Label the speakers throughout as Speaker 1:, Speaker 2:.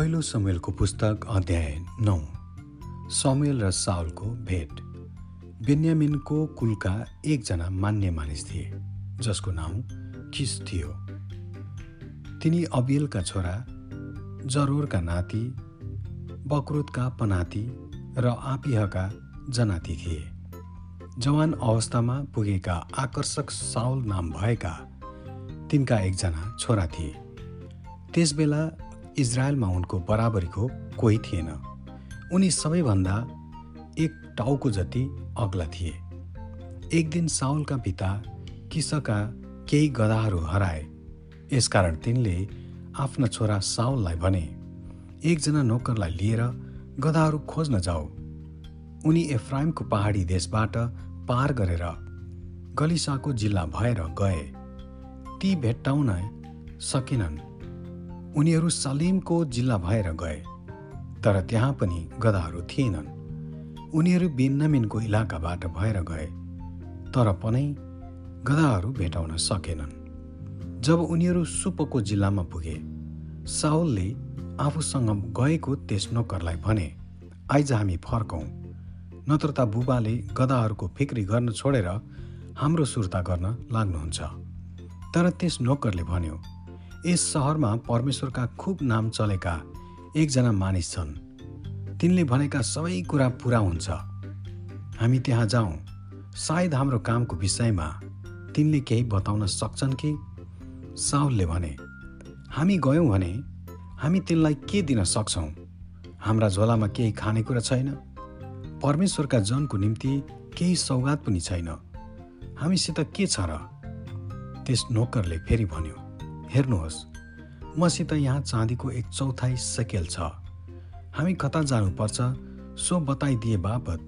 Speaker 1: पहिलो समेलको पुस्तक अध्याय नौ। समेल र साउलको भेट। बेन्यामिनको कुलका एकजना मान्य मानिस थिए जसको नाउँ किस थियो। तिनी अबियलका छोरा जरोरका नाति बक्रोतका पनाति र आपिहका जनाति थिए। जवान अवस्थामा पुगेका आकर्षक साउल नाम भएका तिनका एकजना छोरा थिए। त्यसबेला इजरायलमा उनको बराबरीको कोही थिएन। उनी सबैभन्दा एक टाउको जति अग्ला थिए। एक दिन साउलका पिता किसका केही गधाहरू हराए। यसकारण तिनले आफ्ना छोरा साउललाई भने एकजना नोकरलाई लिएर गधाहरू खोज्न जाऊ। उनी एफ्राइमको पहाडी देशबाट पार गरेर गलिसाको जिल्ला भएर गए। ती भेट्टाउन सकेनन्। उनीहरू सलिमको जिल्ला भएर गए तर त्यहाँ पनि गधाहरू थिएनन्। उनीहरू बेन्नामिनको इलाकाबाट भएर गए तर पनि गधाहरू भेटाउन सकेनन्। जब उनीहरू सुपको जिल्लामा पुगे साउलले आफूसँग गएको त्यस नोकरलाई भने आइज हामी फर्कौँ। नत्र त बुबाले गधाहरूको फिक्री गर्न छोडेर हाम्रो सुर्ता गर्न लाग्नुहुन्छ। तर त्यस नोकरले भन्यो यस सहरमा परमेश्वरका खुब नाम चलेका एकजना मानिस छन्। तिनले भनेका सबै कुरा पुरा हुन्छ। हामी त्यहाँ जाउँ। सायद हाम्रो कामको विषयमा तिनले केही बताउन सक्छन् कि? साउलले भने हामी गयौँ भने हामी तिनलाई के दिन सक्छौँ? हाम्रा झोलामा केही खानेकुरा छैन। परमेश्वरका जनको निम्ति केही सौगात पनि छैन। हामीसित के छ र? त्यस नोकरले फेरि भन्यो हेर्नुहोस् मसित यहाँ चाँदीको एक चौथाइ सकेल छ। हामी कता जानुपर्छ सो बताइदिए बापत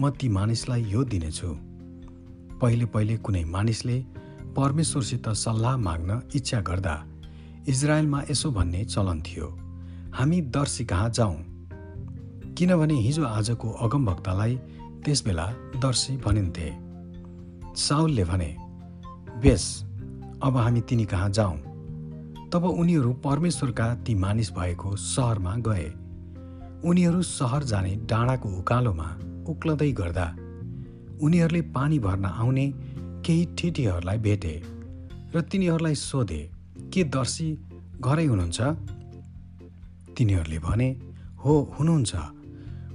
Speaker 1: म ती मानिसलाई यो दिनेछु। पहिले पहिले कुनै मानिसले परमेश्वरसित सल्लाह माग्न इच्छा गर्दा इजरायलमा यसो भन्ने चलन थियो हामी दर्शी कहाँ जाउँ किनभने हिजो आजको अगमभक्तलाई त्यसबेला दर्शी भनिन्थे। साउलले भने बेस अब हामी तिनी कहाँ जाउँ तब उनीहरू परमेश्वरका ती मानिस भएको सहरमा गए। उनीहरू सहर जाने डाँडाको उकालोमा उक्लदै गर्दा उनीहरूले पानी भर्न आउने केही ठिटीहरूलाई भेटे र तिनीहरूलाई सोधे के दर्शी घरै हुनुहुन्छ? तिनीहरूले भने हो हुनुहुन्छ।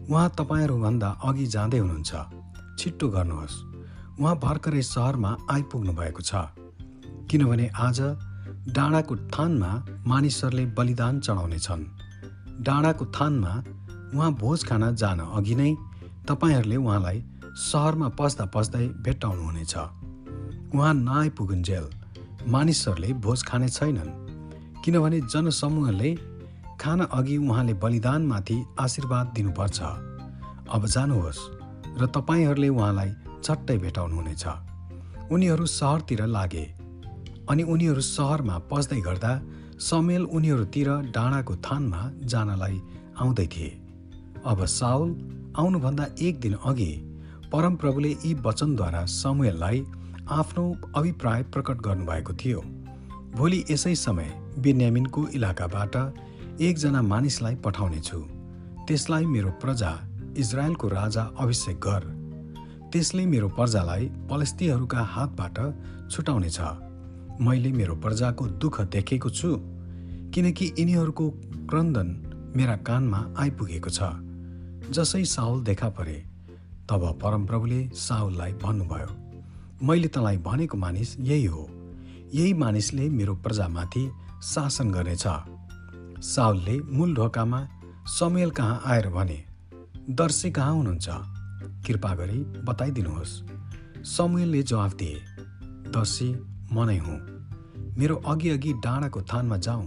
Speaker 1: उहाँ तपाईँहरूभन्दा अघि जाँदै हुनुहुन्छ। छिट्टो गर्नुहोस्। उहाँ भर्खरै सहरमा आइपुग्नु भएको छ। किनभने आज डाँडाको थानमा मानिसहरूले बलिदान चढाउनेछन्। डाँडाको थानमा उहाँ भोज खान जान अघि नै तपाईँहरूले उहाँलाई सहरमा पस्दा पस्दै भेट्टाउनुहुनेछ उहाँ नआइपुगुन्जेल मानिसहरूले भोज खाने छैनन्। किनभने जनसमूहले खान अघि उहाँले बलिदानमाथि आशीर्वाद दिनुपर्छ। अब जानुहोस् र तपाईँहरूले उहाँलाई झट्टै भेटाउनुहुनेछ उनीहरू सहरतिर लागे। अनि उनीहरू सहरमा पस्दै गर्दा समेल उनीहरूतिर डाँडाको थानमा जानलाई आउँदै थिए। अब साउल आउनुभन्दा एक दिन अघि परमप्रभुले यी वचनद्वारा समुएललाई आफ्नो अभिप्राय प्रकट गर्नुभएको थियो। भोलि यसै समय बिन्यामिनको इलाकाबाट एकजना मानिसलाई पठाउनेछु। त्यसलाई मेरो प्रजा इजरायलको राजा अभिषेक गर। त्यसले मेरो प्रजालाई पलस्तीहरूका हातबाट छुटाउनेछ। मैले मेरो प्रजाको दुःख देखेको छु किनकि यिनीहरूको क्रन्दन मेरा कानमा आइपुगेको छ। जसै साउल देखा परे तब परमप्रभुले साउललाई भन्नुभयो मैले तँलाई भनेको मानिस यही हो। यही मानिसले मेरो प्रजामाथि शासन गर्नेछ। साउलले मूल ढोकामा समेल कहाँ आएर भने दर्शी कहाँ हुनुहुन्छ? कृपा गरी बताइदिनुहोस्। समुएलले जवाफ दिए दर्शी म नै हुँ। मेरो अघि अघि डाँडाको थानमा जाउँ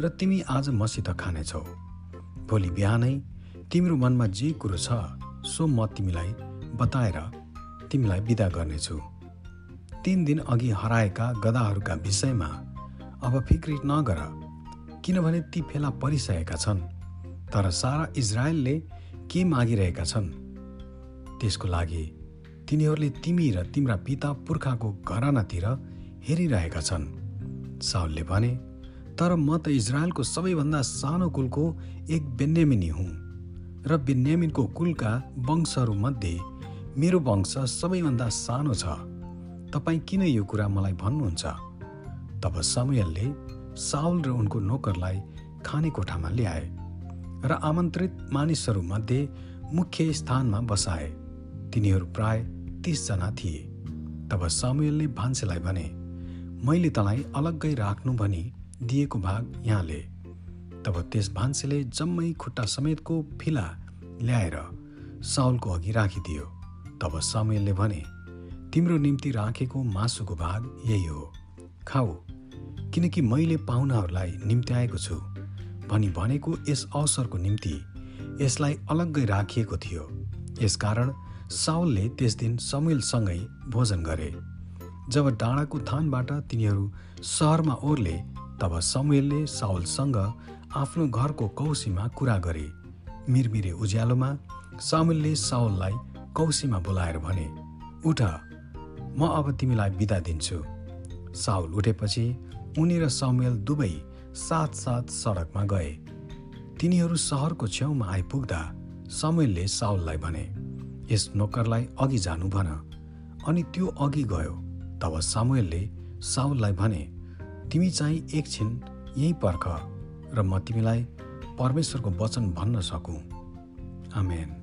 Speaker 1: र तिमी आज मसित खानेछौ। भोलि बिहानै तिम्रो मनमा जे कुरो छ सो म तिमीलाई बताएर तिमीलाई विदा गर्नेछु। तिन दिन अघि हराएका गदाहरूका विषयमा अब फिक्री नगर किनभने ती फेला परिसकेका छन् तर सारा इजरायलले के मागिरहेका छन् त्यसको लागि तिनीहरूले तिमी र तिम्रा पिता पुर्खाको घरानातिर हेरिरहेका छन्। साउलले भने तर म त इजरायलको सबैभन्दा सानो कुलको एक बेन्यामिनी हुँ र बेन्यामिनको कुलका वंशहरूमध्ये मेरो वंश सबैभन्दा सानो छ। तपाईँ किन यो कुरा मलाई भन्नुहुन्छ? तब समयलले साउल र उनको नोकरलाई खाने कोठामा ल्याए र आमन्त्रित मानिसहरूमध्ये मुख्य स्थानमा बसाए। तिनीहरू प्राय तिसजना थिए। तब सामुएलले भान्सेलाई भने मैले तँलाई अलग्गै राख्नु भनी दिएको भाग यहाँले तब त्यस भान्सेले जम्मै खुट्टा समेतको फिला ल्याएर साउलको अघि राखिदियो। तब सामुएलले भने तिम्रो निम्ति राखेको मासुको भाग यही हो। खाऊ किनकि मैले पाहुनाहरूलाई निम्त्याएको छु। भनी भनेको यस अवसरको निम्ति यसलाई अलग्गै राखिएको थियो। यसकारण साउलले त्यस दिन समुएलसँगै भोजन गरे। जब डाँडाको थानबाट तिनीहरू सहरमा ओर्ले तब समुएलले साउलसँग आफ्नो घरको कौसीमा कुरा गरे। मिरमिरे उज्यालोमा सामुलले साउललाई कौसीमा बोलाएर भने उठ म अब तिमीलाई बिदा दिन्छु। साउल उठेपछि उनी र समुएल दुवै साथ साथ सडकमा गए। तिनीहरू सहरको छेउमा आइपुग्दा समुएलले साउललाई भने यस नोकरलाई अघि जानु भन। अनि त्यो अघि गयो तब सामुएलले साउललाई भने तिमी चाहिँ एकछिन यहीँ पर्ख र म तिमीलाई परमेश्वरको वचन भन्न सकौँ। आमेन।